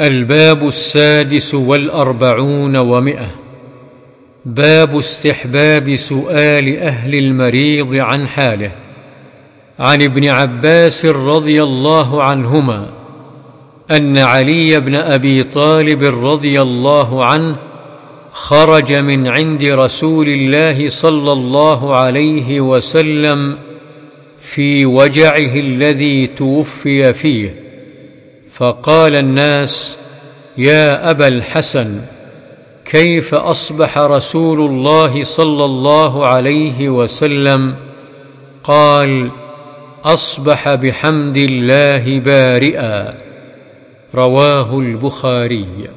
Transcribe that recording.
الباب السادس والأربعون ومئة. باب استحباب سؤال أهل المريض عن حاله. عن ابن عباس رضي الله عنهما أن علي بن أبي طالب رضي الله عنه خرج من عند رسول الله صلى الله عليه وسلم في وجعه الذي توفي فيه. فقال الناس يا أبا الحسن كيف أصبح رسول الله صلى الله عليه وسلم؟ قال أصبح بحمد الله بارئا. رواه البخاري.